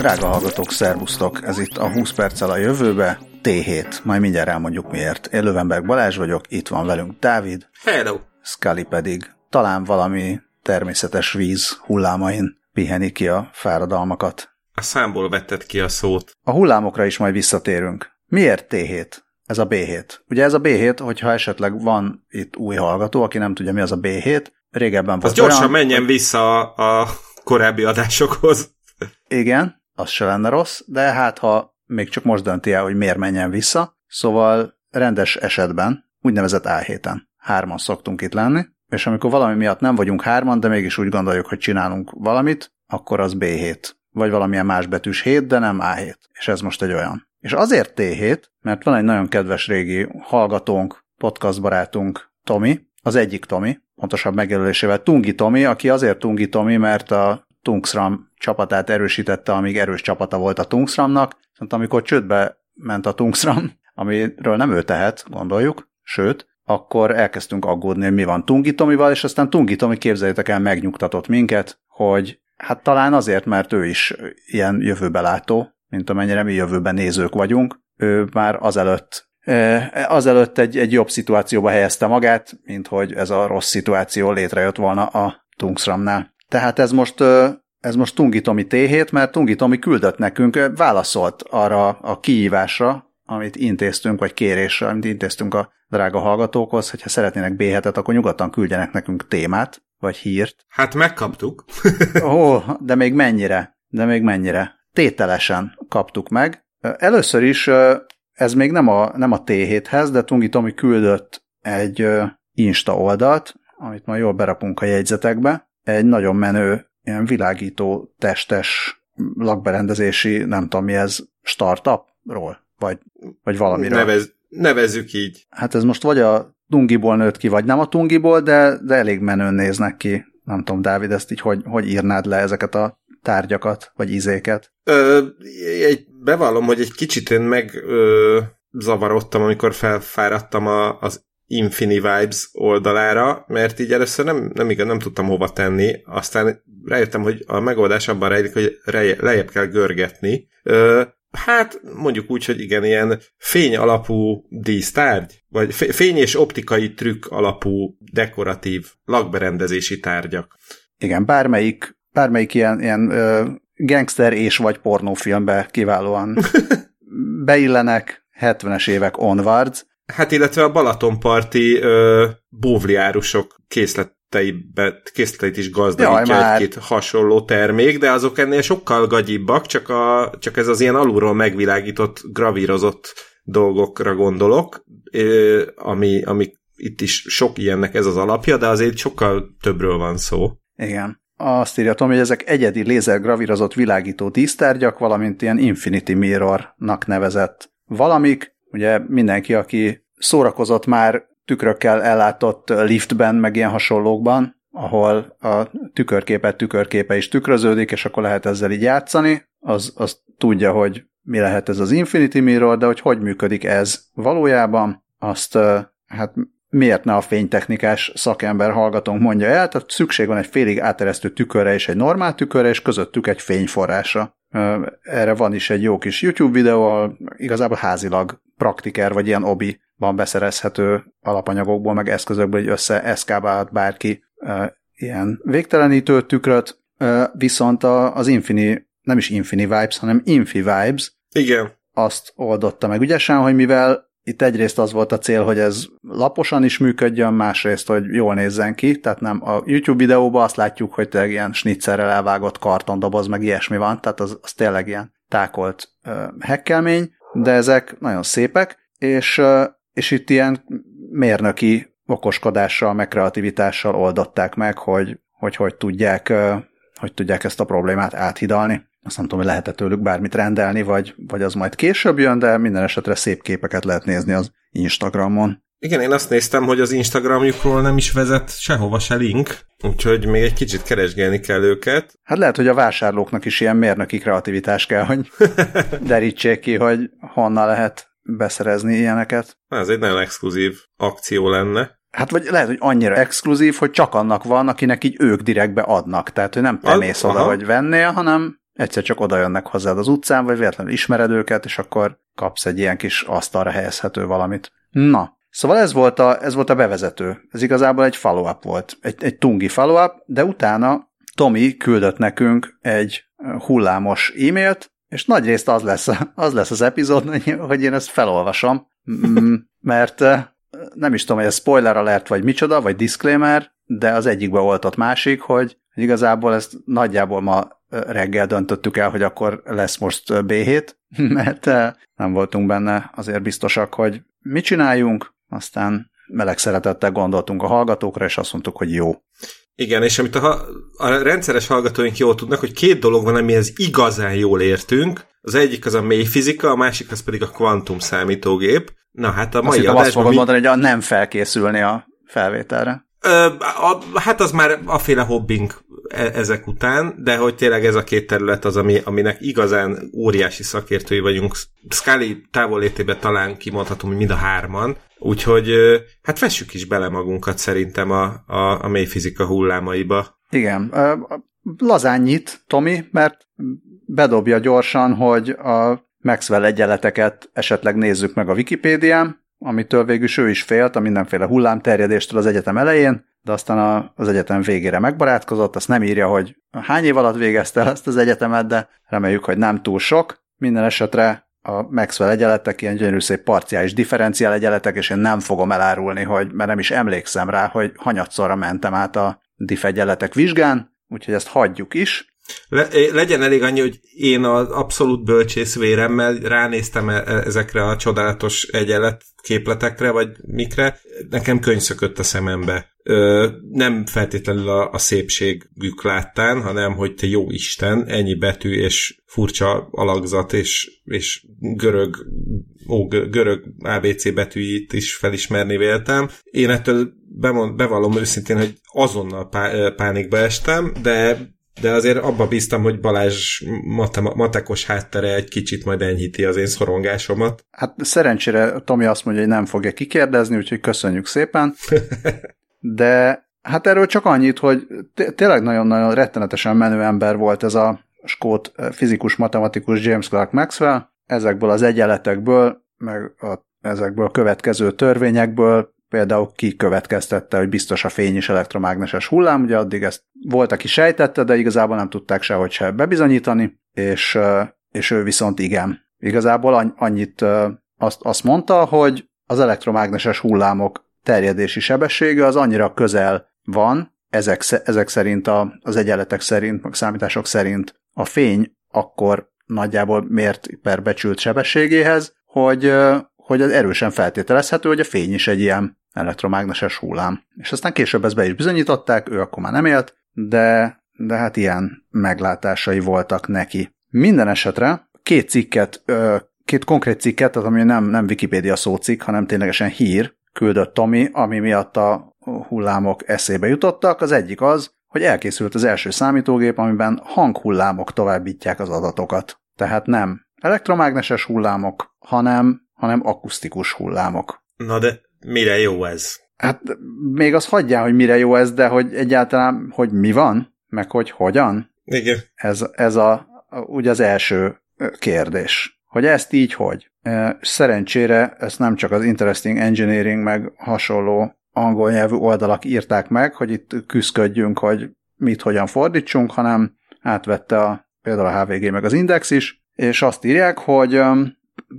Drága hallgatók, szervusztok! Ez itt a 20 perccel a jövőbe, T7. Majd mindjárt elmondjuk miért. Én Lövenberg Balázs vagyok, itt van velünk Dávid. Hello! Scully pedig talán valami természetes víz hullámain piheni ki a fáradalmakat. A számból vetted ki a szót. A hullámokra is majd visszatérünk. Miért T7? Ez a B7. Ugye ez a B7, hogyha esetleg van itt új hallgató, aki nem tudja mi az a B7, régebben volt Az gyorsan olyan, menjen vissza a korábbi adásokhoz. Igen, az se lenne rossz, de hát ha még csak most dönti el, hogy miért menjen vissza, szóval rendes esetben, úgynevezett A7-en, hárman szoktunk itt lenni, és amikor valami miatt nem vagyunk hárman, de mégis úgy gondoljuk, hogy csinálunk valamit, akkor az B7, vagy valamilyen más betűs 7, de nem A7, és ez most egy olyan. És azért T7, mert van egy nagyon kedves régi hallgatónk, podcast barátunk, Tomi, az egyik Tomi, pontosabb megjelölésével Tungi Tomi, aki azért Tungi Tomi, mert a Tungsram csapatát erősítette, amíg erős csapata volt a Tungsramnak, viszont amikor csődbe ment a Tungsram, amiről nem ő tehet, gondoljuk, sőt, akkor elkezdtünk aggódni, hogy mi van Tungi Tomival, és aztán Tungi Tomi, képzeljétek el, megnyugtatott minket, hogy hát talán azért, mert ő is ilyen jövőbelátó, mint amennyire mi jövőben nézők vagyunk, ő már azelőtt azelőtt egy, egy jobb szituációba helyezte magát, mint hogy ez a rossz szituáció létrejött volna a Tungsramnál. Tehát ez most, ez most Tungi Tomi T7, mert Tungi Tomi küldött nekünk, válaszolt arra a kihívásra, amit intéztünk, vagy kérésre, amit intéztünk a drága hallgatókhoz, hogyha szeretnének B7-et, akkor nyugodtan küldjenek nekünk témát, vagy hírt. Hát megkaptuk. Ó, de még mennyire? De még mennyire? Tételesen kaptuk meg. Először is ez még nem a, nem a T7-hez, de Tungi Tomi küldött egy Insta oldalt, amit majd jól berakunk a jegyzetekbe. Egy nagyon menő, ilyen világító, testes lakberendezési, nem tudom mi ez, startupról, vagy, vagy valamiről. Nevez, nevezzük így. Hát ez most vagy a Tungiból nőtt ki, vagy nem a Tungiból, de, de elég menőn néznek ki. Nem tudom, Dávid, ezt így hogy, hogy írnád le ezeket a tárgyakat, vagy izéket? Ö, egy, bevallom, hogy egy kicsit én meg ö, zavarodtam, amikor felfáradtam a, az Infini Vibes oldalára, mert így először nem, nem igaz, nem tudtam hova tenni, aztán rájöttem, hogy a megoldás abban rejlik, hogy lejjebb kell görgetni. Ö, hát mondjuk úgy, hogy igen, ilyen fény alapú dísztárgy, vagy fé- fény és optikai trükk alapú dekoratív lakberendezési tárgyak. Igen, bármelyik, bármelyik ilyen, ilyen ö, gangster és vagy pornófilmbe kiválóan beillenek 70-es évek onwards. Hát illetve a Balatonparti ö, bóvliárusok készleteibe, készleteit is gazdagítja Jaj, egy-két hasonló termék, de azok ennél sokkal gagyibbak, csak, a, csak ez az ilyen alulról megvilágított, gravírozott dolgokra gondolok, ami, ami itt is sok ilyennek ez az alapja, de azért sokkal többről van szó. Igen. Azt írja Tomi, hogy ezek egyedi lézergravírozott világító dísztárgyak, valamint ilyen Infinity Mirrornak nevezett valamik. Ugye mindenki, aki szórakozott már tükrökkel ellátott liftben, meg ilyen hasonlókban, ahol a tükörképet tükörképe is tükröződik, és akkor lehet ezzel így játszani, az, az tudja, hogy mi lehet ez az Infinity Mirror, de hogy hogy működik ez valójában, azt hát miért ne a fénytechnikás szakember hallgatónk mondja el, tehát szükség van egy félig áteresztő tükörre és egy normál tükörre, és közöttük egy fényforrásra. Erre van is egy jó kis YouTube videó, ahol igazából házilag praktiker vagy ilyen obi-ban beszerezhető alapanyagokból, meg eszközökből, hogy összeeszkábálhat bárki ilyen végtelenítő tükröt, viszont az Infini, nem is Infini Vibes, hanem Infi Vibes, Igen, azt oldotta meg ügyesen, hogy mivel itt egyrészt az volt a cél, hogy ez laposan is működjön, másrészt, hogy jól nézzen ki, tehát nem a YouTube videóban azt látjuk, hogy tényleg ilyen snitzerrel elvágott kartondoboz, meg ilyesmi van, tehát az, az tényleg ilyen tákolt hekkelmény, de ezek nagyon szépek, és, ö, és itt ilyen mérnöki okoskodással, meg kreativitással oldották meg, hogy hogy, hogy tudják ö, hogy tudják ezt a problémát áthidalni. Azt nem tudom, hogy lehet tőlük bármit rendelni, vagy, vagy az majd később jön, de minden esetre szép képeket lehet nézni az Instagramon. Igen, én azt néztem, hogy az Instagramjukról nem is vezet sehova se link, úgyhogy még egy kicsit keresgélni kell őket. Hát lehet, hogy a vásárlóknak is ilyen mérnöki kreativitás kell, hogy derítsék ki, hogy honnan lehet beszerezni ilyeneket. Ez egy nagyon exkluzív akció lenne. Hát vagy lehet, hogy annyira exkluzív, hogy csak annak van, akinek így ők direktbe adnak. Tehát, hogy nem te Az- mész oda, aha. hogy vennél, hanem egyszer csak oda jönnek hozzád az utcán, vagy véletlenül ismered őket, és akkor kapsz egy ilyen kis asztalra helyezhető valamit. Na, Szóval ez volt a, ez volt a bevezető. Ez igazából egy follow-up volt, egy, egy tungi follow-up, de utána Tomi küldött nekünk egy hullámos e-mailt, és nagy részt az lesz, az lesz az epizód, hogy én ezt felolvasom, mert nem is tudom, hogy ez spoiler alert, vagy micsoda, vagy disclaimer, de az egyikbe oltott másik, hogy igazából ezt nagyjából ma reggel döntöttük el, hogy akkor lesz most B7, mert nem voltunk benne azért biztosak, hogy mit csináljunk, aztán meleg szeretettel gondoltunk a hallgatókra, és azt mondtuk, hogy jó. Igen, és amit a, a rendszeres hallgatóink jól tudnak, hogy két dolog van, amihez igazán jól értünk. Az egyik az a mély fizika, a másik az pedig a kvantum számítógép. Na hát a mai azt adásban... Azt fogod mi... mondani, hogy a nem felkészülni a felvételre. Ö, a, hát az már aféle hobbink e, ezek után, de hogy tényleg ez a két terület az, ami, aminek igazán óriási szakértői vagyunk. Scully távollétében talán kimondhatom, hogy mind a hárman, úgyhogy hát vessük is bele magunkat szerintem a, a, a mélyfizika hullámaiba. Igen, lazányit, Tomi, mert bedobja gyorsan, hogy a Maxwell egyenleteket esetleg nézzük meg a Wikipédián, amitől végül ő is félt a mindenféle hullámterjedéstől az egyetem elején, de aztán a, az egyetem végére megbarátkozott, azt nem írja, hogy hány év alatt végezte ezt az egyetemet, de reméljük, hogy nem túl sok. Minden esetre a Maxwell egyenletek ilyen gyönyörű szép parciális differenciál egyenletek, és én nem fogom elárulni, hogy, mert nem is emlékszem rá, hogy hanyatszorra mentem át a diff egyenletek vizsgán, úgyhogy ezt hagyjuk is. Le, legyen elég annyi, hogy én az abszolút bölcsész véremmel ránéztem e, e, ezekre a csodálatos egyenlet képletekre, vagy mikre, nekem könyv szökött a szemembe. Ö, nem feltétlenül a, a szépségük láttán, hanem hogy te jó Isten, ennyi betű és furcsa alakzat és, és görög, ó, görög ABC betűit is felismerni véltem. Én ettől bemond, bevallom őszintén, hogy azonnal pá, pánikba estem, de de azért abba bíztam, hogy Balázs mate- matekos háttere egy kicsit majd enyhíti az én szorongásomat. Hát szerencsére Tomi azt mondja, hogy nem fogja kikérdezni, úgyhogy köszönjük szépen. De hát erről csak annyit, hogy tényleg nagyon-nagyon rettenetesen menő ember volt ez a skót fizikus, matematikus James Clerk Maxwell. Ezekből az egyenletekből, meg a, ezekből a következő törvényekből például kikövetkeztette, hogy biztos a fény is elektromágneses hullám, ugye addig ezt volt, aki sejtette, de igazából nem tudták sehogy se bebizonyítani, és, és ő viszont igen. Igazából annyit azt, azt mondta, hogy az elektromágneses hullámok terjedési sebessége az annyira közel van, ezek, ezek szerint, a, az egyenletek szerint, meg számítások szerint a fény akkor nagyjából mért per becsült sebességéhez, hogy, hogy az erősen feltételezhető, hogy a fény is egy ilyen elektromágneses hullám. És aztán később ezt be is bizonyították, ő akkor már nem élt, de, de hát ilyen meglátásai voltak neki. Minden esetre két cikket, két konkrét cikket, tehát ami nem, nem Wikipédia szócikk, hanem ténylegesen hír, küldött Tomi, ami miatt a hullámok eszébe jutottak. Az egyik az, hogy elkészült az első számítógép, amiben hanghullámok továbbítják az adatokat. Tehát nem elektromágneses hullámok, hanem, hanem akusztikus hullámok. Na de mire jó ez? Hát még az hagyjál, hogy mire jó ez, de hogy egyáltalán, hogy mi van, meg hogy hogyan. Igen. Ez, ez a, ugye az első kérdés. Hogy ezt így hogy? Szerencsére ezt nem csak az Interesting Engineering meg hasonló angol nyelvű oldalak írták meg, hogy itt küzdködjünk, hogy mit hogyan fordítsunk, hanem átvette a, például a HVG meg az Index is, és azt írják, hogy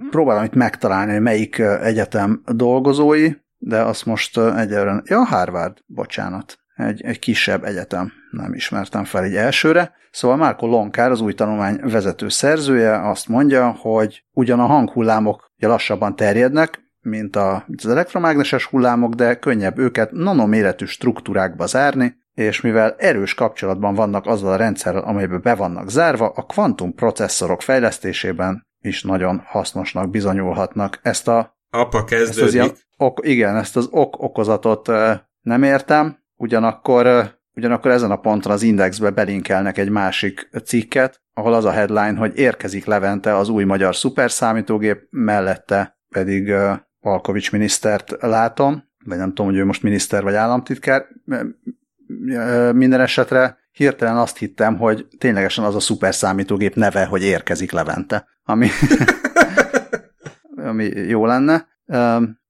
próbálom itt megtalálni, melyik egyetem dolgozói, de azt most egyelőre, ja, Harvard, bocsánat, egy, egy kisebb egyetem, nem ismertem fel egy elsőre. Szóval Márko Lonkár, az új tanulmány vezető szerzője azt mondja, hogy ugyan a hanghullámok lassabban terjednek, mint az elektromágneses hullámok, de könnyebb őket nanoméretű struktúrákba zárni, és mivel erős kapcsolatban vannak azzal a rendszerrel, amelybe be vannak zárva, a kvantum processzorok fejlesztésében is nagyon hasznosnak bizonyulhatnak. Ezt a Apa kezdődik. Ezt az ilyen, ok, igen, ezt az ok-okozatot nem értem, ugyanakkor, ugyanakkor ezen a ponton az Indexbe belinkelnek egy másik cikket, ahol az a headline, hogy érkezik Levente az új magyar szuperszámítógép, mellette pedig Palkovics minisztert látom, vagy nem tudom, hogy ő most miniszter vagy államtitkár, minden esetre hirtelen azt hittem, hogy ténylegesen az a szuper számítógép neve, hogy érkezik Levente, ami, ami jó lenne.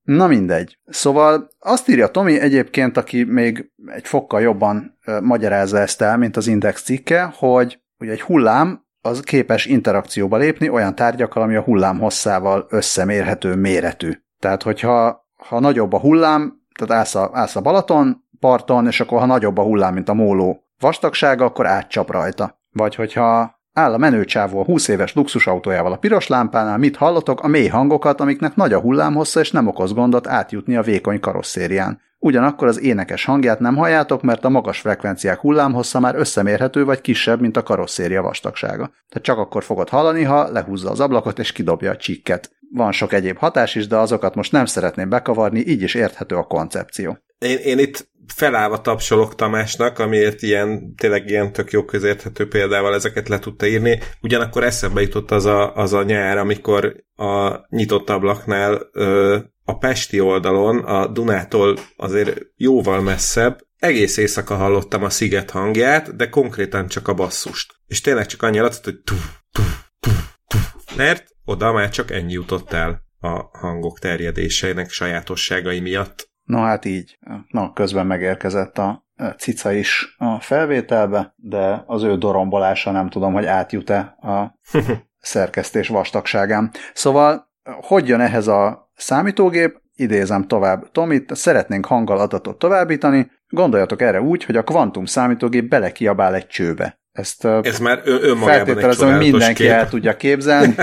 Na mindegy. Szóval azt írja Tomi egyébként, aki még egy fokkal jobban magyarázza ezt el, mint az Index cikke, hogy ugye egy hullám az képes interakcióba lépni olyan tárgyakkal, ami a hullám hosszával összemérhető méretű. Tehát, hogyha ha nagyobb a hullám, tehát állsz a, állsz a Balaton parton, és akkor ha nagyobb a hullám, mint a móló vastagsága, akkor átcsap rajta. Vagy hogyha áll a menőcsávó a 20 éves luxusautójával a piros lámpánál, mit hallotok? A mély hangokat, amiknek nagy a hullámhossza, és nem okoz gondot átjutni a vékony karosszérián. Ugyanakkor az énekes hangját nem halljátok, mert a magas frekvenciák hullámhossza már összemérhető vagy kisebb, mint a karosszéria vastagsága. Tehát csak akkor fogod hallani, ha lehúzza az ablakot és kidobja a csikket. Van sok egyéb hatás is, de azokat most nem szeretném bekavarni, így is érthető a koncepció. Én, én itt felállva tapsolok Tamásnak, amiért ilyen, tényleg ilyen tök jó közérthető példával ezeket le tudta írni. Ugyanakkor eszembe jutott az a, az a nyár, amikor a nyitott ablaknál ö, a Pesti oldalon, a Dunától azért jóval messzebb, egész éjszaka hallottam a sziget hangját, de konkrétan csak a basszust. És tényleg csak annyi alatt, hogy tuf, tuf, tuf, tuf, mert oda már csak ennyi jutott el a hangok terjedéseinek sajátosságai miatt. No hát így. Na, közben megérkezett a cica is a felvételbe, de az ő dorombolása nem tudom, hogy átjut-e a szerkesztés vastagságán. Szóval, hogy jön ehhez a számítógép? Idézem tovább Tomit, szeretnénk hanggal adatot továbbítani, gondoljatok erre úgy, hogy a kvantum számítógép belekiabál egy csőbe. Ezt Ez már feltételezem, hogy mindenki kép. el tudja képzelni.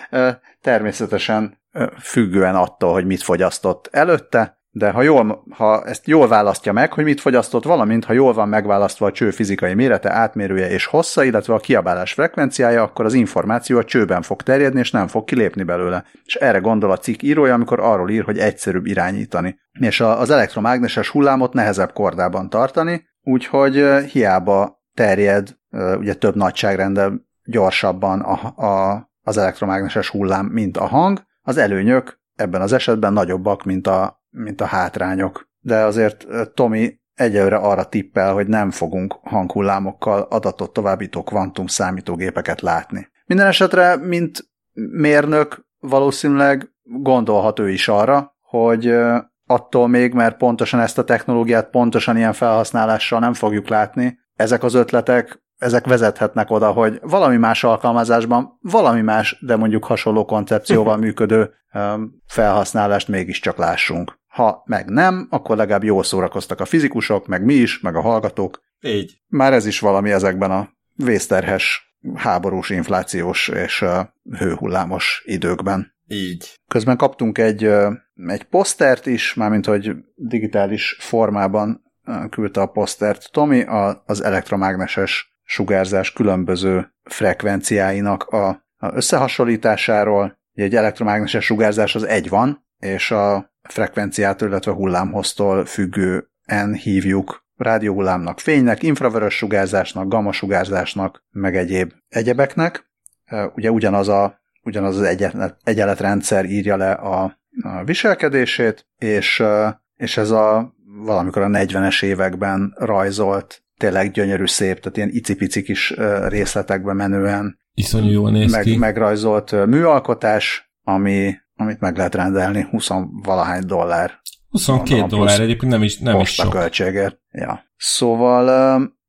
Természetesen függően attól, hogy mit fogyasztott előtte, de ha, jól, ha ezt jól választja meg, hogy mit fogyasztott, valamint ha jól van megválasztva a cső fizikai mérete, átmérője és hossza, illetve a kiabálás frekvenciája, akkor az információ a csőben fog terjedni, és nem fog kilépni belőle. És erre gondol a cikk írója, amikor arról ír, hogy egyszerűbb irányítani. És az elektromágneses hullámot nehezebb kordában tartani, úgyhogy hiába terjed ugye több nagyságrendel gyorsabban a, a, az elektromágneses hullám, mint a hang, az előnyök ebben az esetben nagyobbak, mint a mint a hátrányok. De azért Tomi egyelőre arra tippel, hogy nem fogunk hanghullámokkal adatot továbbító kvantum számítógépeket látni. Minden esetre, mint mérnök valószínűleg gondolhat ő is arra, hogy attól még, mert pontosan ezt a technológiát pontosan ilyen felhasználással nem fogjuk látni, ezek az ötletek, ezek vezethetnek oda, hogy valami más alkalmazásban, valami más, de mondjuk hasonló koncepcióval működő felhasználást mégiscsak lássunk. Ha meg nem, akkor legalább jól szórakoztak a fizikusok, meg mi is, meg a hallgatók. Így. Már ez is valami ezekben a vészterhes, háborús, inflációs és hőhullámos időkben. Így. Közben kaptunk egy, egy posztert is, mármint hogy digitális formában küldte a posztert Tomi az elektromágneses sugárzás különböző frekvenciáinak a, a összehasonlításáról. Egy elektromágneses sugárzás az egy van, és a frekvenciától, illetve hullámhoztól függően hívjuk rádióhullámnak, fénynek, infravörös sugárzásnak, gamma sugárzásnak, meg egyéb egyebeknek. Ugye ugyanaz, a, ugyanaz az egyenlet, egyenletrendszer írja le a, a viselkedését, és, és ez a valamikor a 40-es években rajzolt, tényleg gyönyörű szép, tehát ilyen icipici kis részletekbe menően Iszonyú jól néz meg, ki. megrajzolt műalkotás, ami amit meg lehet rendelni 20 valahány dollár. 22 dollár egyébként nem is, nem is sok. költségért. Ja. Szóval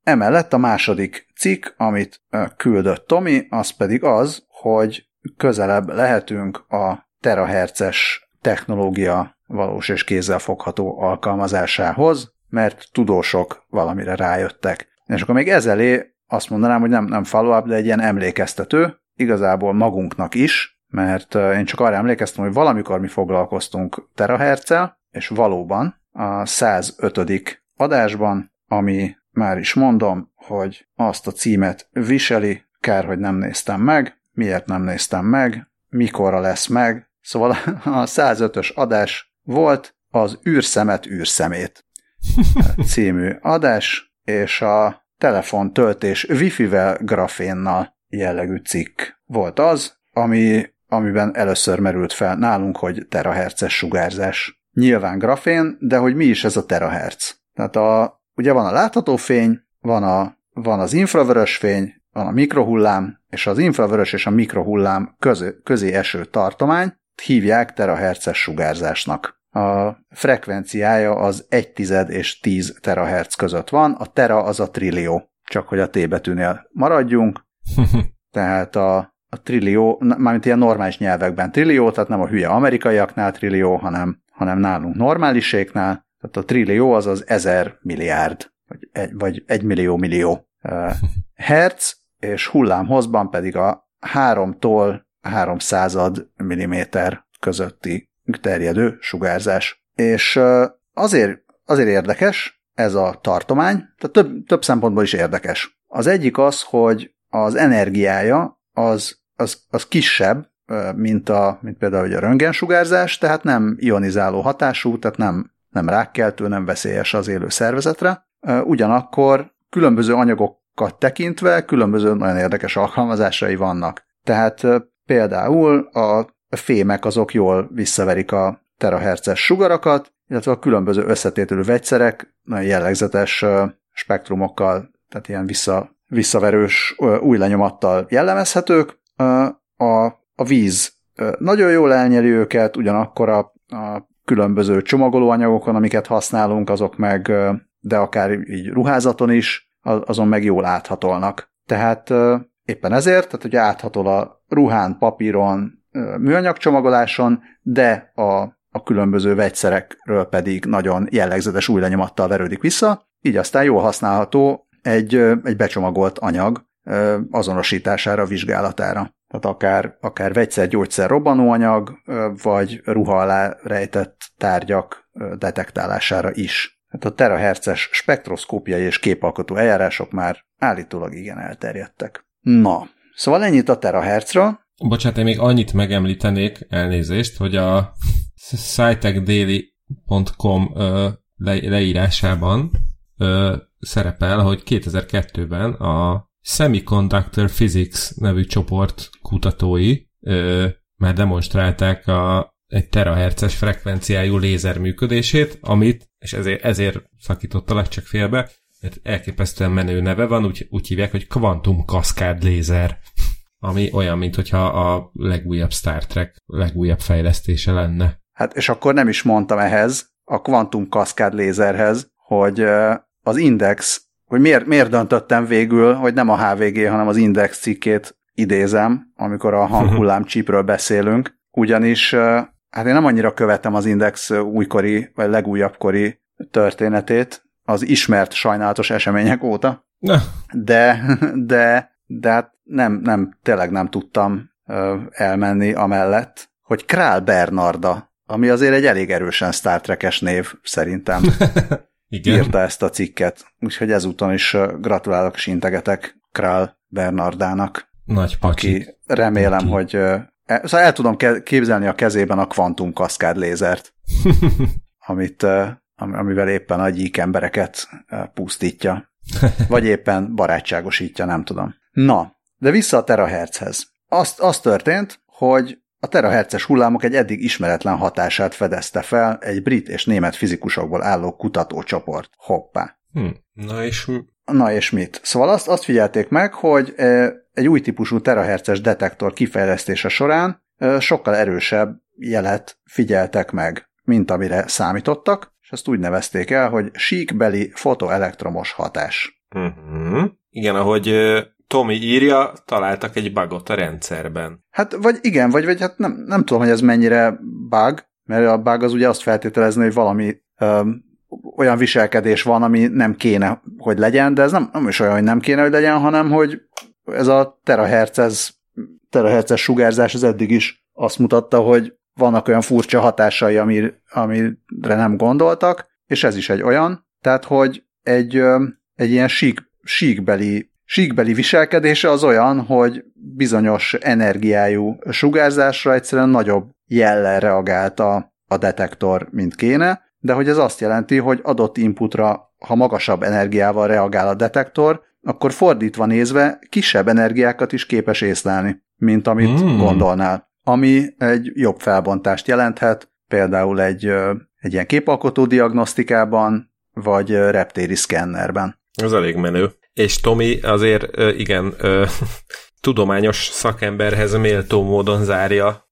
emellett a második cikk, amit küldött Tomi, az pedig az, hogy közelebb lehetünk a terahertzes technológia valós és kézzelfogható alkalmazásához, mert tudósok valamire rájöttek. És akkor még ezelé azt mondanám, hogy nem, nem follow-up, de egy ilyen emlékeztető, igazából magunknak is, mert én csak arra emlékeztem, hogy valamikor mi foglalkoztunk terahertzel, és valóban a 105. adásban, ami már is mondom, hogy azt a címet viseli, kár, hogy nem néztem meg, miért nem néztem meg, mikorra lesz meg. Szóval a 105-ös adás volt az űrszemet űrszemét című adás, és a telefon töltés wifi-vel grafénnal jellegű cikk volt az, ami amiben először merült fel nálunk, hogy terahertzes sugárzás. Nyilván grafén, de hogy mi is ez a terahertz? Tehát a, ugye van a látható fény, van a van az infravörös fény, van a mikrohullám, és az infravörös és a mikrohullám közé, közé eső tartomány hívják terahertzes sugárzásnak. A frekvenciája az 1 tized és 10 terahertz között van, a tera az a trillió, csak hogy a T betűnél maradjunk. Tehát a, a trillió, mármint ilyen normális nyelvekben trillió, tehát nem a hülye amerikaiaknál trillió, hanem, hanem nálunk normáliséknál. Tehát a trillió az az ezer milliárd, vagy egy, vagy egy millió millió uh, hertz, és hullámhozban pedig a 3-tól 300 milliméter közötti terjedő sugárzás. És uh, azért, azért érdekes ez a tartomány, tehát több, több szempontból is érdekes. Az egyik az, hogy az energiája az, az, az kisebb, mint, a, mint például a röntgensugárzás, tehát nem ionizáló hatású, tehát nem, nem rákkeltő, nem veszélyes az élő szervezetre. Ugyanakkor különböző anyagokat tekintve különböző nagyon érdekes alkalmazásai vannak. Tehát például a fémek azok jól visszaverik a terahertzes sugarakat, illetve a különböző összetételű vegyszerek nagyon jellegzetes spektrumokkal, tehát ilyen vissza, visszaverős új lenyomattal jellemezhetők. A, a víz. Nagyon jól elnyeli őket, ugyanakkor a, a különböző csomagolóanyagokon, amiket használunk, azok meg, de akár így ruházaton is, azon meg jól áthatolnak. Tehát éppen ezért, tehát hogy áthatol a ruhán, papíron, műanyag csomagoláson, de a, a különböző vegyszerekről pedig nagyon jellegzetes új lenyomattal verődik vissza, így aztán jól használható egy, egy becsomagolt anyag azonosítására, vizsgálatára. Tehát akár, akár vegyszer, gyógyszer, robbanóanyag, vagy ruha alá rejtett tárgyak detektálására is. Hát a terahertzes spektroszkópiai és képalkotó eljárások már állítólag igen elterjedtek. Na, szóval ennyit a terahertzra. Bocsánat, én még annyit megemlítenék, elnézést, hogy a scitechdaily.com le, leírásában szerepel, hogy 2002-ben a Semiconductor Physics nevű csoport kutatói ö, már demonstrálták a, egy terahertzes frekvenciájú lézer működését, amit, és ezért, ezért szakítottalak csak félbe, mert elképesztően menő neve van, úgy, úgy hívják, hogy Quantum Cascade lézer, ami olyan, mint hogyha a legújabb Star Trek legújabb fejlesztése lenne. Hát és akkor nem is mondtam ehhez, a Quantum Cascade lézerhez, hogy az Index, hogy miért, miért döntöttem végül, hogy nem a HVG, hanem az Index cikkét idézem, amikor a hanghullám csípről beszélünk, ugyanis hát én nem annyira követem az Index újkori, vagy legújabbkori történetét, az ismert sajnálatos események óta, de, de, de hát nem, nem, tényleg nem tudtam elmenni amellett, hogy Král Bernarda, ami azért egy elég erősen Star Trek-es név szerintem, Igen. írta ezt a cikket. Úgyhogy ezúton is gratulálok és integetek Král Bernardának. Nagy pacsi. Aki remélem, Paki. hogy e, szóval el tudom képzelni a kezében a kvantum kaszkád lézert, amit, amivel éppen a gyík embereket pusztítja. Vagy éppen barátságosítja, nem tudom. Na, de vissza a terahertzhez. Azt, az történt, hogy a terahertzes hullámok egy eddig ismeretlen hatását fedezte fel egy brit és német fizikusokból álló kutatócsoport. Hoppá. Hm. Na és Na és mit? Szóval azt, azt figyelték meg, hogy egy új típusú terahertzes detektor kifejlesztése során sokkal erősebb jelet figyeltek meg, mint amire számítottak, és ezt úgy nevezték el, hogy síkbeli fotoelektromos hatás. Uh-huh. Igen, ahogy Tomi írja, találtak egy bugot a rendszerben. Hát vagy igen, vagy, vagy hát nem, nem tudom, hogy ez mennyire bug, mert a bug az ugye azt feltételezni, hogy valami öm, olyan viselkedés van, ami nem kéne, hogy legyen, de ez nem, nem is olyan, hogy nem kéne, hogy legyen, hanem hogy ez a terahertzes, terahertzes sugárzás az eddig is azt mutatta, hogy vannak olyan furcsa hatásai, amire, amire nem gondoltak, és ez is egy olyan, tehát hogy egy, egy ilyen sík, síkbeli síkbeli viselkedése az olyan, hogy bizonyos energiájú sugárzásra egyszerűen nagyobb jellel reagált a, a detektor, mint kéne, de hogy ez azt jelenti, hogy adott inputra, ha magasabb energiával reagál a detektor, akkor fordítva nézve kisebb energiákat is képes észlelni, mint amit mm. gondolnál. Ami egy jobb felbontást jelenthet, például egy, egy ilyen képalkotó diagnosztikában, vagy reptéri szkennerben. Ez elég menő. És Tomi azért igen, tudományos szakemberhez méltó módon zárja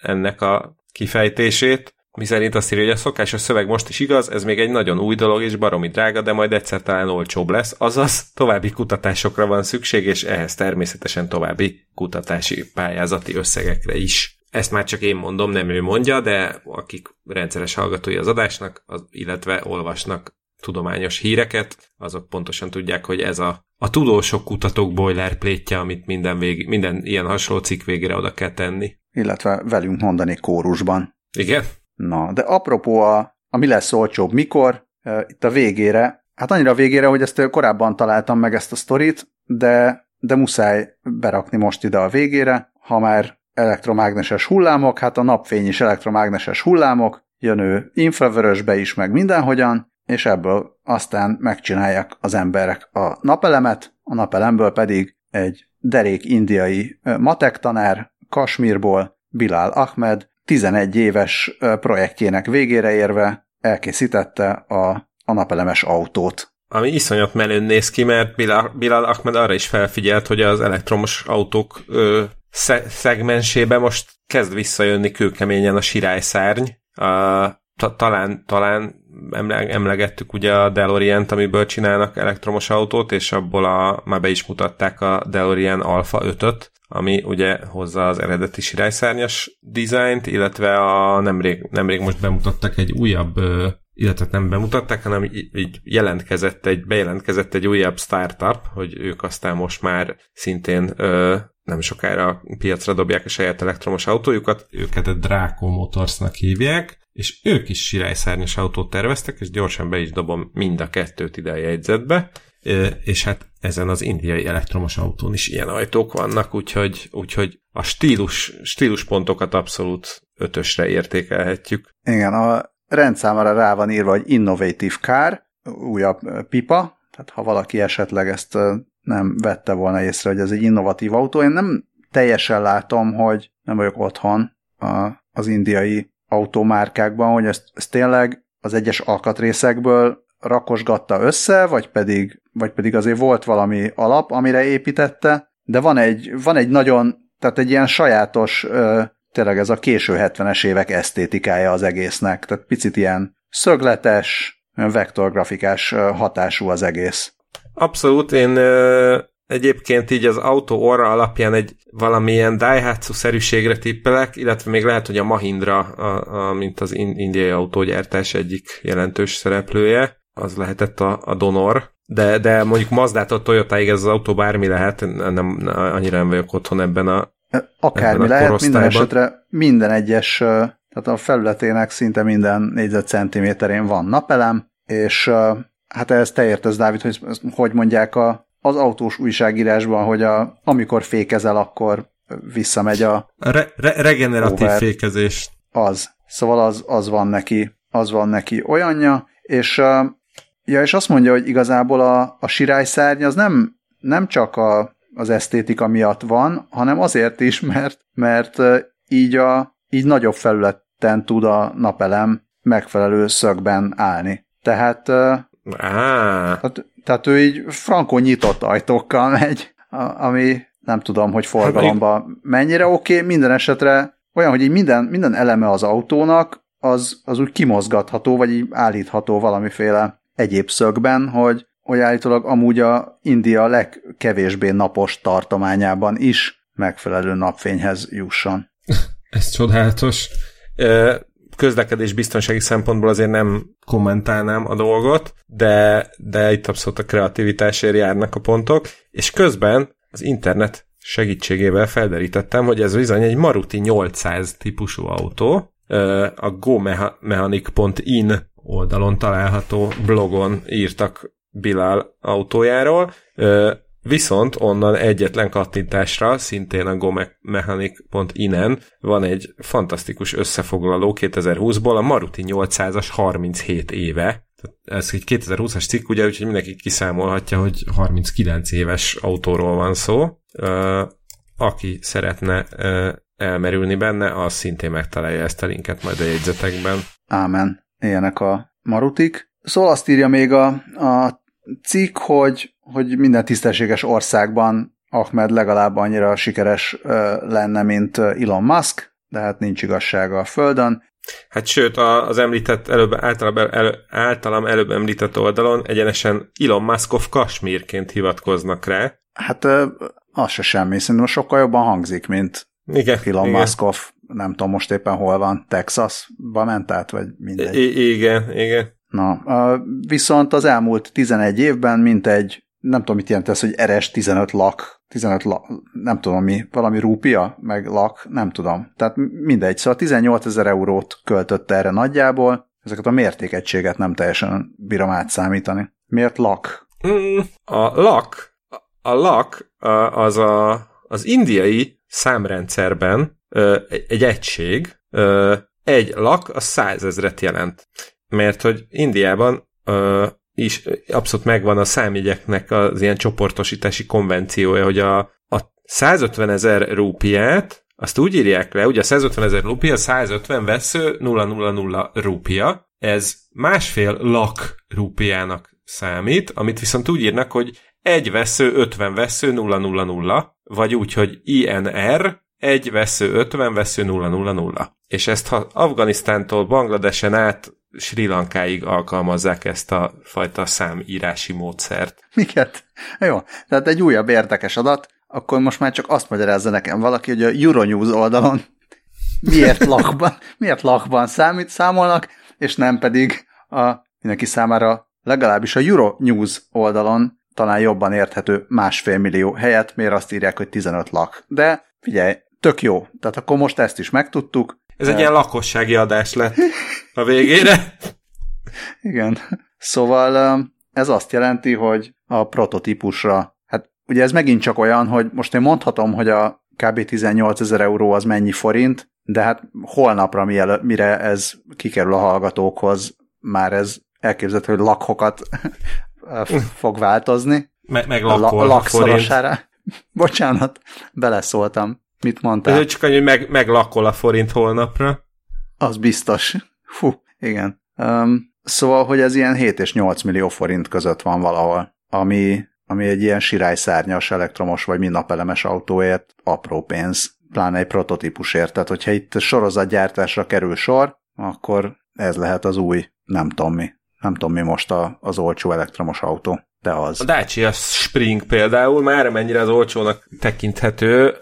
ennek a kifejtését, mi szerint azt írja, hogy a szokásos szöveg most is igaz, ez még egy nagyon új dolog és baromi drága, de majd egyszer talán olcsóbb lesz, azaz további kutatásokra van szükség, és ehhez természetesen további kutatási pályázati összegekre is. Ezt már csak én mondom, nem ő mondja, de akik rendszeres hallgatói az adásnak, az, illetve olvasnak tudományos híreket, azok pontosan tudják, hogy ez a, a tudósok kutatók boilerplate amit minden, vég, minden ilyen hasonló cikk végére oda kell tenni. Illetve velünk mondani kórusban. Igen? Na, de apropó a, a mi lesz olcsóbb mikor, itt a végére, hát annyira a végére, hogy ezt korábban találtam meg ezt a sztorit, de, de muszáj berakni most ide a végére, ha már elektromágneses hullámok, hát a napfény is elektromágneses hullámok, jön ő infravörösbe is, meg mindenhogyan, és ebből aztán megcsinálják az emberek a napelemet, a napelemből pedig egy derék indiai matek tanár Kasmírból, Bilal Ahmed 11 éves projektjének végére érve elkészítette a, a napelemes autót. Ami iszonyat menőn néz ki, mert Bilal, Bilal Ahmed arra is felfigyelt, hogy az elektromos autók ö, szegmensébe most kezd visszajönni kőkeményen a sirályszárny. A, ta, talán, talán emlegettük ugye a DeLorean-t, amiből csinálnak elektromos autót, és abból a, már be is mutatták a DeLorean Alpha 5-öt, ami ugye hozza az eredeti sirályszárnyas dizájnt, illetve a nemrég, nemrég most bemutattak egy újabb, illetve nem bemutatták, hanem így jelentkezett egy, bejelentkezett egy újabb startup, hogy ők aztán most már szintén nem sokára piacra dobják a saját elektromos autójukat, őket a Draco Motorsnak hívják, és ők is sirályszárnyas autót terveztek, és gyorsan be is dobom mind a kettőt ide a jegyzetbe, és hát ezen az indiai elektromos autón is ilyen ajtók vannak, úgyhogy, úgyhogy a stílus, stíluspontokat abszolút ötösre értékelhetjük. Igen, a rendszámára rá van írva, hogy Innovative Car, újabb pipa, tehát ha valaki esetleg ezt nem vette volna észre, hogy ez egy innovatív autó, én nem teljesen látom, hogy nem vagyok otthon az indiai automárkákban, hogy ezt, ezt tényleg az egyes alkatrészekből rakosgatta össze, vagy pedig, vagy pedig azért volt valami alap, amire építette, de van egy, van egy nagyon, tehát egy ilyen sajátos, tényleg ez a késő 70-es évek esztétikája az egésznek, tehát picit ilyen szögletes, vektorgrafikás hatású az egész. Abszolút, én Egyébként így az autó orra alapján egy valamilyen Daihatsu-szerűségre tippelek, illetve még lehet, hogy a Mahindra, a, a, mint az indiai autógyártás egyik jelentős szereplője, az lehetett a, a Donor, de, de mondjuk Mazdától Toyotáig ez az autó bármi lehet, nem, annyira nem vagyok otthon ebben a Akármi ebben a lehet, minden esetre minden egyes, tehát a felületének szinte minden négyzetcentiméterén van napelem, és hát ehhez te értesz, Dávid, hogy hogy mondják a az autós újságírásban, hogy a, amikor fékezel, akkor visszamegy a... Re- re- regeneratív over. fékezés. Az. Szóval az, az van neki, az van neki olyanja, és, ja, és azt mondja, hogy igazából a, a sirályszárny az nem, nem csak a, az esztétika miatt van, hanem azért is, mert, mert így, a, így nagyobb felületen tud a napelem megfelelő szögben állni. Tehát, ah. tehát tehát ő így frankon nyitott ajtókkal megy, ami nem tudom, hogy forgalomban mennyire oké, okay, minden esetre olyan, hogy így minden, minden eleme az autónak, az, az úgy kimozgatható, vagy így állítható valamiféle egyéb szögben, hogy, hogy állítólag amúgy a India legkevésbé napos tartományában is megfelelő napfényhez jusson. Ez csodálatos közlekedés biztonsági szempontból azért nem kommentálnám a dolgot, de, de itt abszolút a kreativitásért járnak a pontok, és közben az internet segítségével felderítettem, hogy ez bizony egy Maruti 800 típusú autó, a gomechanic.in oldalon található blogon írtak Bilal autójáról, Viszont onnan egyetlen kattintásra, szintén a gomechanic.inen van egy fantasztikus összefoglaló 2020-ból, a Maruti 800-as 37 éve. Ez egy 2020-as cikk, ugye, úgyhogy mindenki kiszámolhatja, hogy 39 éves autóról van szó. Aki szeretne elmerülni benne, az szintén megtalálja ezt a linket majd a jegyzetekben. Ámen. Ilyenek a marutik. Szóval azt írja még a, a cikk, hogy hogy minden tisztességes országban Ahmed legalább annyira sikeres lenne, mint Elon Musk, de hát nincs igazsága a Földön. Hát sőt, az említett, előbb, általam, elő, általam előbb említett oldalon egyenesen Elon Muskov Kasmírként hivatkoznak rá. Hát az se semmi, szerintem sokkal jobban hangzik, mint igen, Elon igen. Muskov, nem tudom most éppen hol van, Texasba ment át, vagy mindegy. I- igen, igen. Na, viszont az elmúlt 11 évben mint egy, nem tudom mit jelent ez, hogy eres 15 lak, 15 lak, nem tudom mi, valami rúpia, meg lak, nem tudom. Tehát mindegy, szóval 18 ezer eurót költött erre nagyjából, ezeket a mértékegységet nem teljesen bírom átszámítani. Miért lak? Mm, a lak, a lak az a, az indiai számrendszerben egy egység, egy lak a százezret jelent mert hogy Indiában uh, is abszolút megvan a számjegyeknek az ilyen csoportosítási konvenciója, hogy a, a 150 ezer rúpiát azt úgy írják le, ugye a 150 ezer rúpia, 150 vesző 000 rúpia, ez másfél lak rúpiának számít, amit viszont úgy írnak, hogy egy vesző 50 vesző 000, vagy úgy, hogy INR egy vesző 50 vesző 000. És ezt ha Afganisztántól Bangladesen át Sri Lankáig alkalmazzák ezt a fajta számírási módszert. Miket? Jó, tehát egy újabb érdekes adat, akkor most már csak azt magyarázza nekem valaki, hogy a Euronews oldalon miért lakban, miért lakban számít, számolnak, és nem pedig a mindenki számára legalábbis a Euronews oldalon talán jobban érthető másfél millió helyet, miért azt írják, hogy 15 lak. De figyelj, tök jó. Tehát akkor most ezt is megtudtuk, ez egy ilyen lakossági adás lett a végére. Igen. Szóval ez azt jelenti, hogy a prototípusra, hát ugye ez megint csak olyan, hogy most én mondhatom, hogy a kb. 18 ezer euró az mennyi forint, de hát holnapra, mire ez kikerül a hallgatókhoz, már ez elképzelhető, hogy lakhokat fog változni. Me- meg a, a Bocsánat, beleszóltam. Mit mondtál? Ez csak annyi, hogy meg, meglakol a forint holnapra. Az biztos. Fú, igen. Um, szóval, hogy ez ilyen 7 és 8 millió forint között van valahol, ami, ami egy ilyen sirályszárnyas elektromos vagy napelemes autóért apró pénz, pláne egy prototípusért. Tehát, hogyha itt sorozatgyártásra kerül sor, akkor ez lehet az új, nem tudom mi. Nem tudom mi most a, az olcsó elektromos autó de az. A Dacia Spring például már mennyire az olcsónak tekinthető,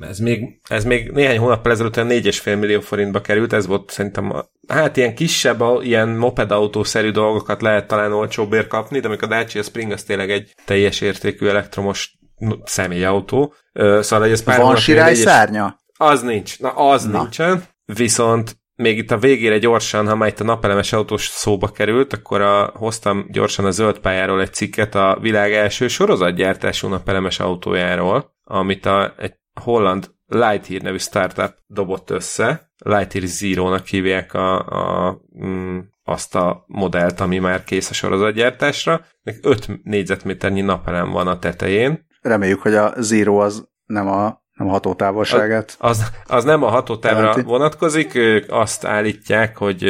ez még, ez még néhány hónappal ezelőtt 4,5 millió forintba került, ez volt szerintem, a, hát ilyen kisebb, ilyen mopedautószerű dolgokat lehet talán olcsóbbért kapni, de amikor a Dacia Spring az tényleg egy teljes értékű elektromos személyautó. Szóval, hogy ez pár Van sirály szárnya? Az nincs, na az na. nincsen, viszont még itt a végére gyorsan, ha már itt a napelemes autós szóba került, akkor a, hoztam gyorsan a zöld pályáról egy cikket a világ első sorozatgyártású napelemes autójáról, amit a, egy holland Lightyear nevű startup dobott össze. Lightyear Zero-nak hívják a, a, mm, azt a modellt, ami már kész a sorozatgyártásra. 5 négyzetméternyi napelem van a tetején. Reméljük, hogy a Zero az nem a nem a hatótávolságát. Az, az, az nem a hatótávra jelenti. vonatkozik, ők azt állítják, hogy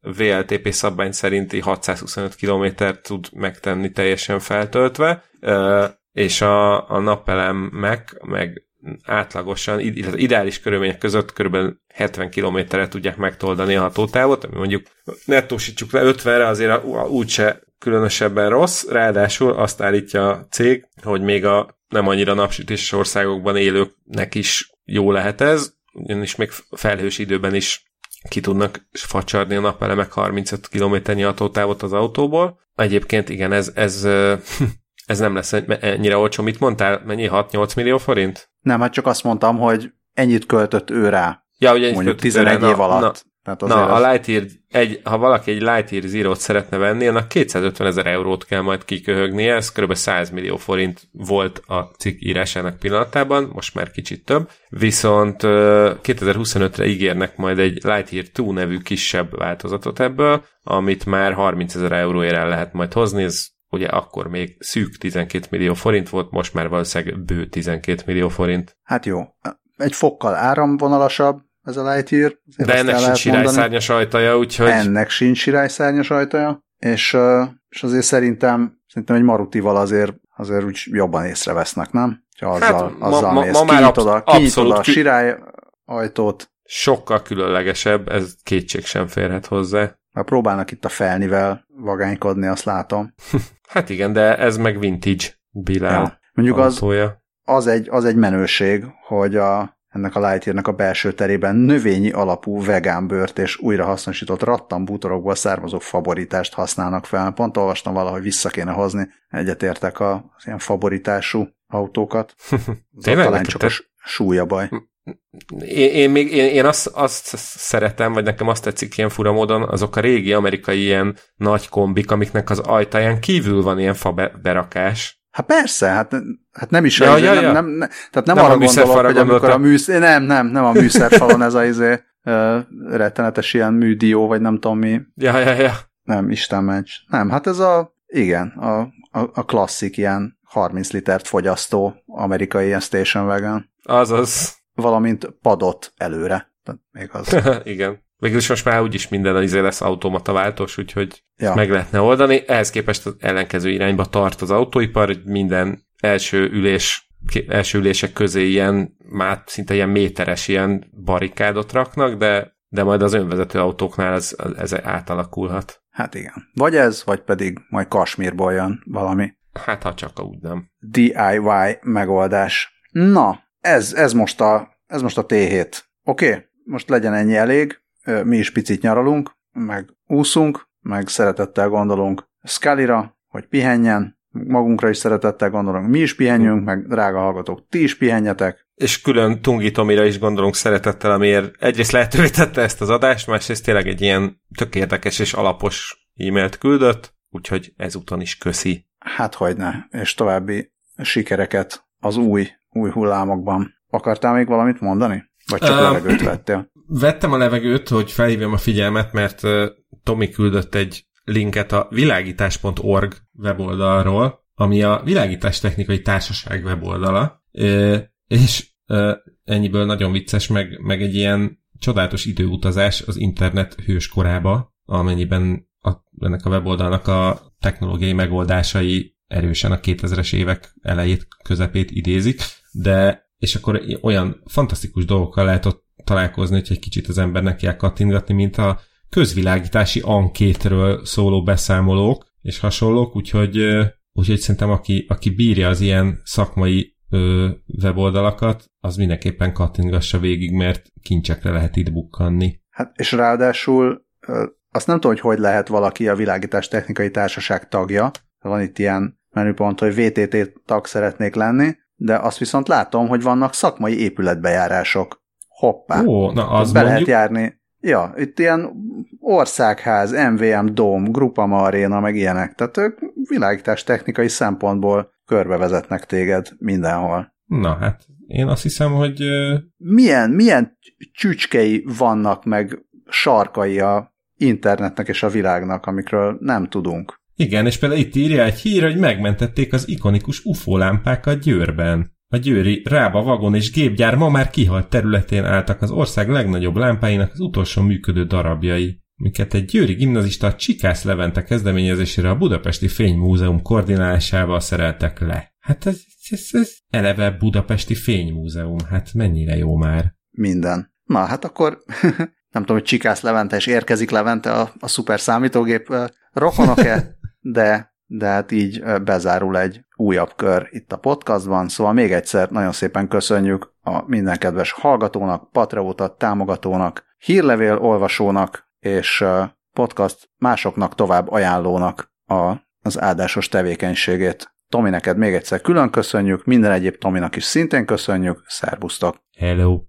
VLTP szabvány szerinti 625 km tud megtenni teljesen feltöltve, és a, a napelemek meg átlagosan, ideális körülmények között kb. 70 km-re tudják megtoldani a hatótávot, ami mondjuk nettósítsuk le 50-re, azért úgyse különösebben rossz, ráadásul azt állítja a cég, hogy még a nem annyira napsütéses országokban élőknek is jó lehet ez, ugyanis még felhős időben is ki tudnak facsarni a napelemek 35 km-nyi hatótávot az autóból. Egyébként igen, ez, ez, ez nem lesz ennyire olcsó. Mit mondtál? Mennyi? 6-8 millió forint? Nem, hát csak azt mondtam, hogy ennyit költött ő rá. Ja, ugye mondjuk 11 év alatt. Na, tehát Na, a Lightyear, egy, ha valaki egy Lightyear Zero-t szeretne venni, annak 250 ezer eurót kell majd kiköhögnie, ez kb. 100 millió forint volt a cikk írásának pillanatában, most már kicsit több, viszont 2025-re ígérnek majd egy Lightyear 2 nevű kisebb változatot ebből, amit már 30 ezer euróért el lehet majd hozni, ez ugye akkor még szűk 12 millió forint volt, most már valószínűleg bő 12 millió forint. Hát jó, egy fokkal áramvonalasabb, ez a Lightyear. De ennek sincs sirályszárnyas ajtaja, úgyhogy... Ennek sincs sirályszárnyas ajtaja, és, és azért szerintem Szerintem egy Marutival azért, azért úgy jobban észrevesznek, nem? Ha azzal, Hát, ma- azzal ma- mész, ma már kinyitod, a, kinyitod a sirály ajtót, Sokkal különlegesebb, ez kétség sem férhet hozzá. mert próbálnak itt a felnivel vagánykodni, azt látom. Hát igen, de ez meg vintage Bilal Ja. Mondjuk az, az, egy, az egy menőség, hogy a, ennek a Lightyearnek a belső terében növényi alapú vegán bőrt és újrahasznosított rattambútorokból származó favorítást használnak fel. Pont olvastam valahogy vissza kéne hozni, egyetértek a- az ilyen favoritású autókat. Tényleg? Talán csak a Te- súlya baj. Én, én, még, én, én azt, azt szeretem, vagy nekem azt tetszik ilyen fura módon, azok a régi amerikai ilyen nagy kombik, amiknek az ajtaján kívül van ilyen fa be- berakás. Hát persze, hát, hát nem is, Ja, ja, ja, nem, ja. nem, nem, tehát nem, Nem arra gondolok, hogy amikor a műsz, nem, nem, nem a műszerfalon ez a izé, ö, rettenetes ilyen műdió, vagy nem tudom mi, Ja, ja, ja. nem, Isten meccs. Nem, hát ez a, igen, a, a, a klasszik ilyen 30 litert fogyasztó amerikai ilyen station wagon, Azaz. valamint padot előre. Tehát még az. igen. Végülis most már úgyis minden az izé lesz automata váltós, úgyhogy Ja. meg lehetne oldani. Ehhez képest az ellenkező irányba tart az autóipar, hogy minden első ülés első ülések közé ilyen, már szinte ilyen méteres ilyen barikádot raknak, de, de majd az önvezető autóknál ez, ez átalakulhat. Hát igen. Vagy ez, vagy pedig majd Kasmírból jön valami Hát ha csak úgy nem. DIY megoldás. Na, ez, ez most a, ez most a T7. Oké, okay, most legyen ennyi elég, mi is picit nyaralunk, meg úszunk, meg szeretettel gondolunk Scullyra, hogy pihenjen, magunkra is szeretettel gondolunk, mi is pihenjünk, meg drága hallgatók, ti is pihenjetek. És külön Tungi Tomira is gondolunk szeretettel, amiért egyrészt lehetővé tette ezt az adást, másrészt tényleg egy ilyen tök érdekes és alapos e-mailt küldött, úgyhogy ezúton is köszi. Hát hogyne, és további sikereket az új, új hullámokban. Akartál még valamit mondani? Vagy csak Ö, levegőt vettél? Vettem a levegőt, hogy felhívjam a figyelmet, mert Tomi küldött egy linket a világítás.org weboldalról, ami a Világítás Technikai Társaság weboldala, és ennyiből nagyon vicces, meg, meg egy ilyen csodálatos időutazás az internet hős korába, amennyiben a, ennek a weboldalnak a technológiai megoldásai erősen a 2000-es évek elejét, közepét idézik, de és akkor olyan fantasztikus dolgokkal lehet ott találkozni, hogy egy kicsit az embernek kell kattintgatni, mint a közvilágítási ankétről szóló beszámolók és hasonlók, úgyhogy, úgyhogy szerintem aki, aki bírja az ilyen szakmai ö, weboldalakat, az mindenképpen kattintgassa végig, mert kincsekre lehet itt bukkanni. Hát, és ráadásul azt nem tudom, hogy hogy lehet valaki a világítás technikai társaság tagja. Van itt ilyen menüpont, hogy VTT tag szeretnék lenni, de azt viszont látom, hogy vannak szakmai épületbejárások. Hoppá. Ó, na az Be lehet mondjuk, járni. Ja, itt ilyen országház, MVM Dome, Grupama Arena, meg ilyenek. Tehát ők világítás technikai szempontból körbevezetnek téged mindenhol. na hát én azt hiszem, hogy Milyen, milyen csücskei vannak, meg sarkai a internetnek és a világnak, amikről nem tudunk. Igen, és például itt írja egy hír, hogy megmentették az ikonikus UFO lámpákat Győrben. A győri Rába vagon és gépgyár ma már kihalt területén álltak az ország legnagyobb lámpáinak az utolsó működő darabjai, miket egy győri gimnazista a Csikász Levente kezdeményezésére a Budapesti Fénymúzeum koordinálásával szereltek le. Hát ez, ez, ez eleve Budapesti Fénymúzeum, hát mennyire jó már. Minden. Na, hát akkor nem tudom, hogy Csikász Levente és érkezik Levente a, a szuper számítógép rokonok-e, de, de hát így bezárul egy újabb kör itt a podcastban, szóval még egyszer nagyon szépen köszönjük a minden kedves hallgatónak, Patreótat támogatónak, hírlevél olvasónak és podcast másoknak tovább ajánlónak a, az áldásos tevékenységét. Tomi, neked még egyszer külön köszönjük, minden egyéb Tominak is szintén köszönjük, szervusztok! Hello!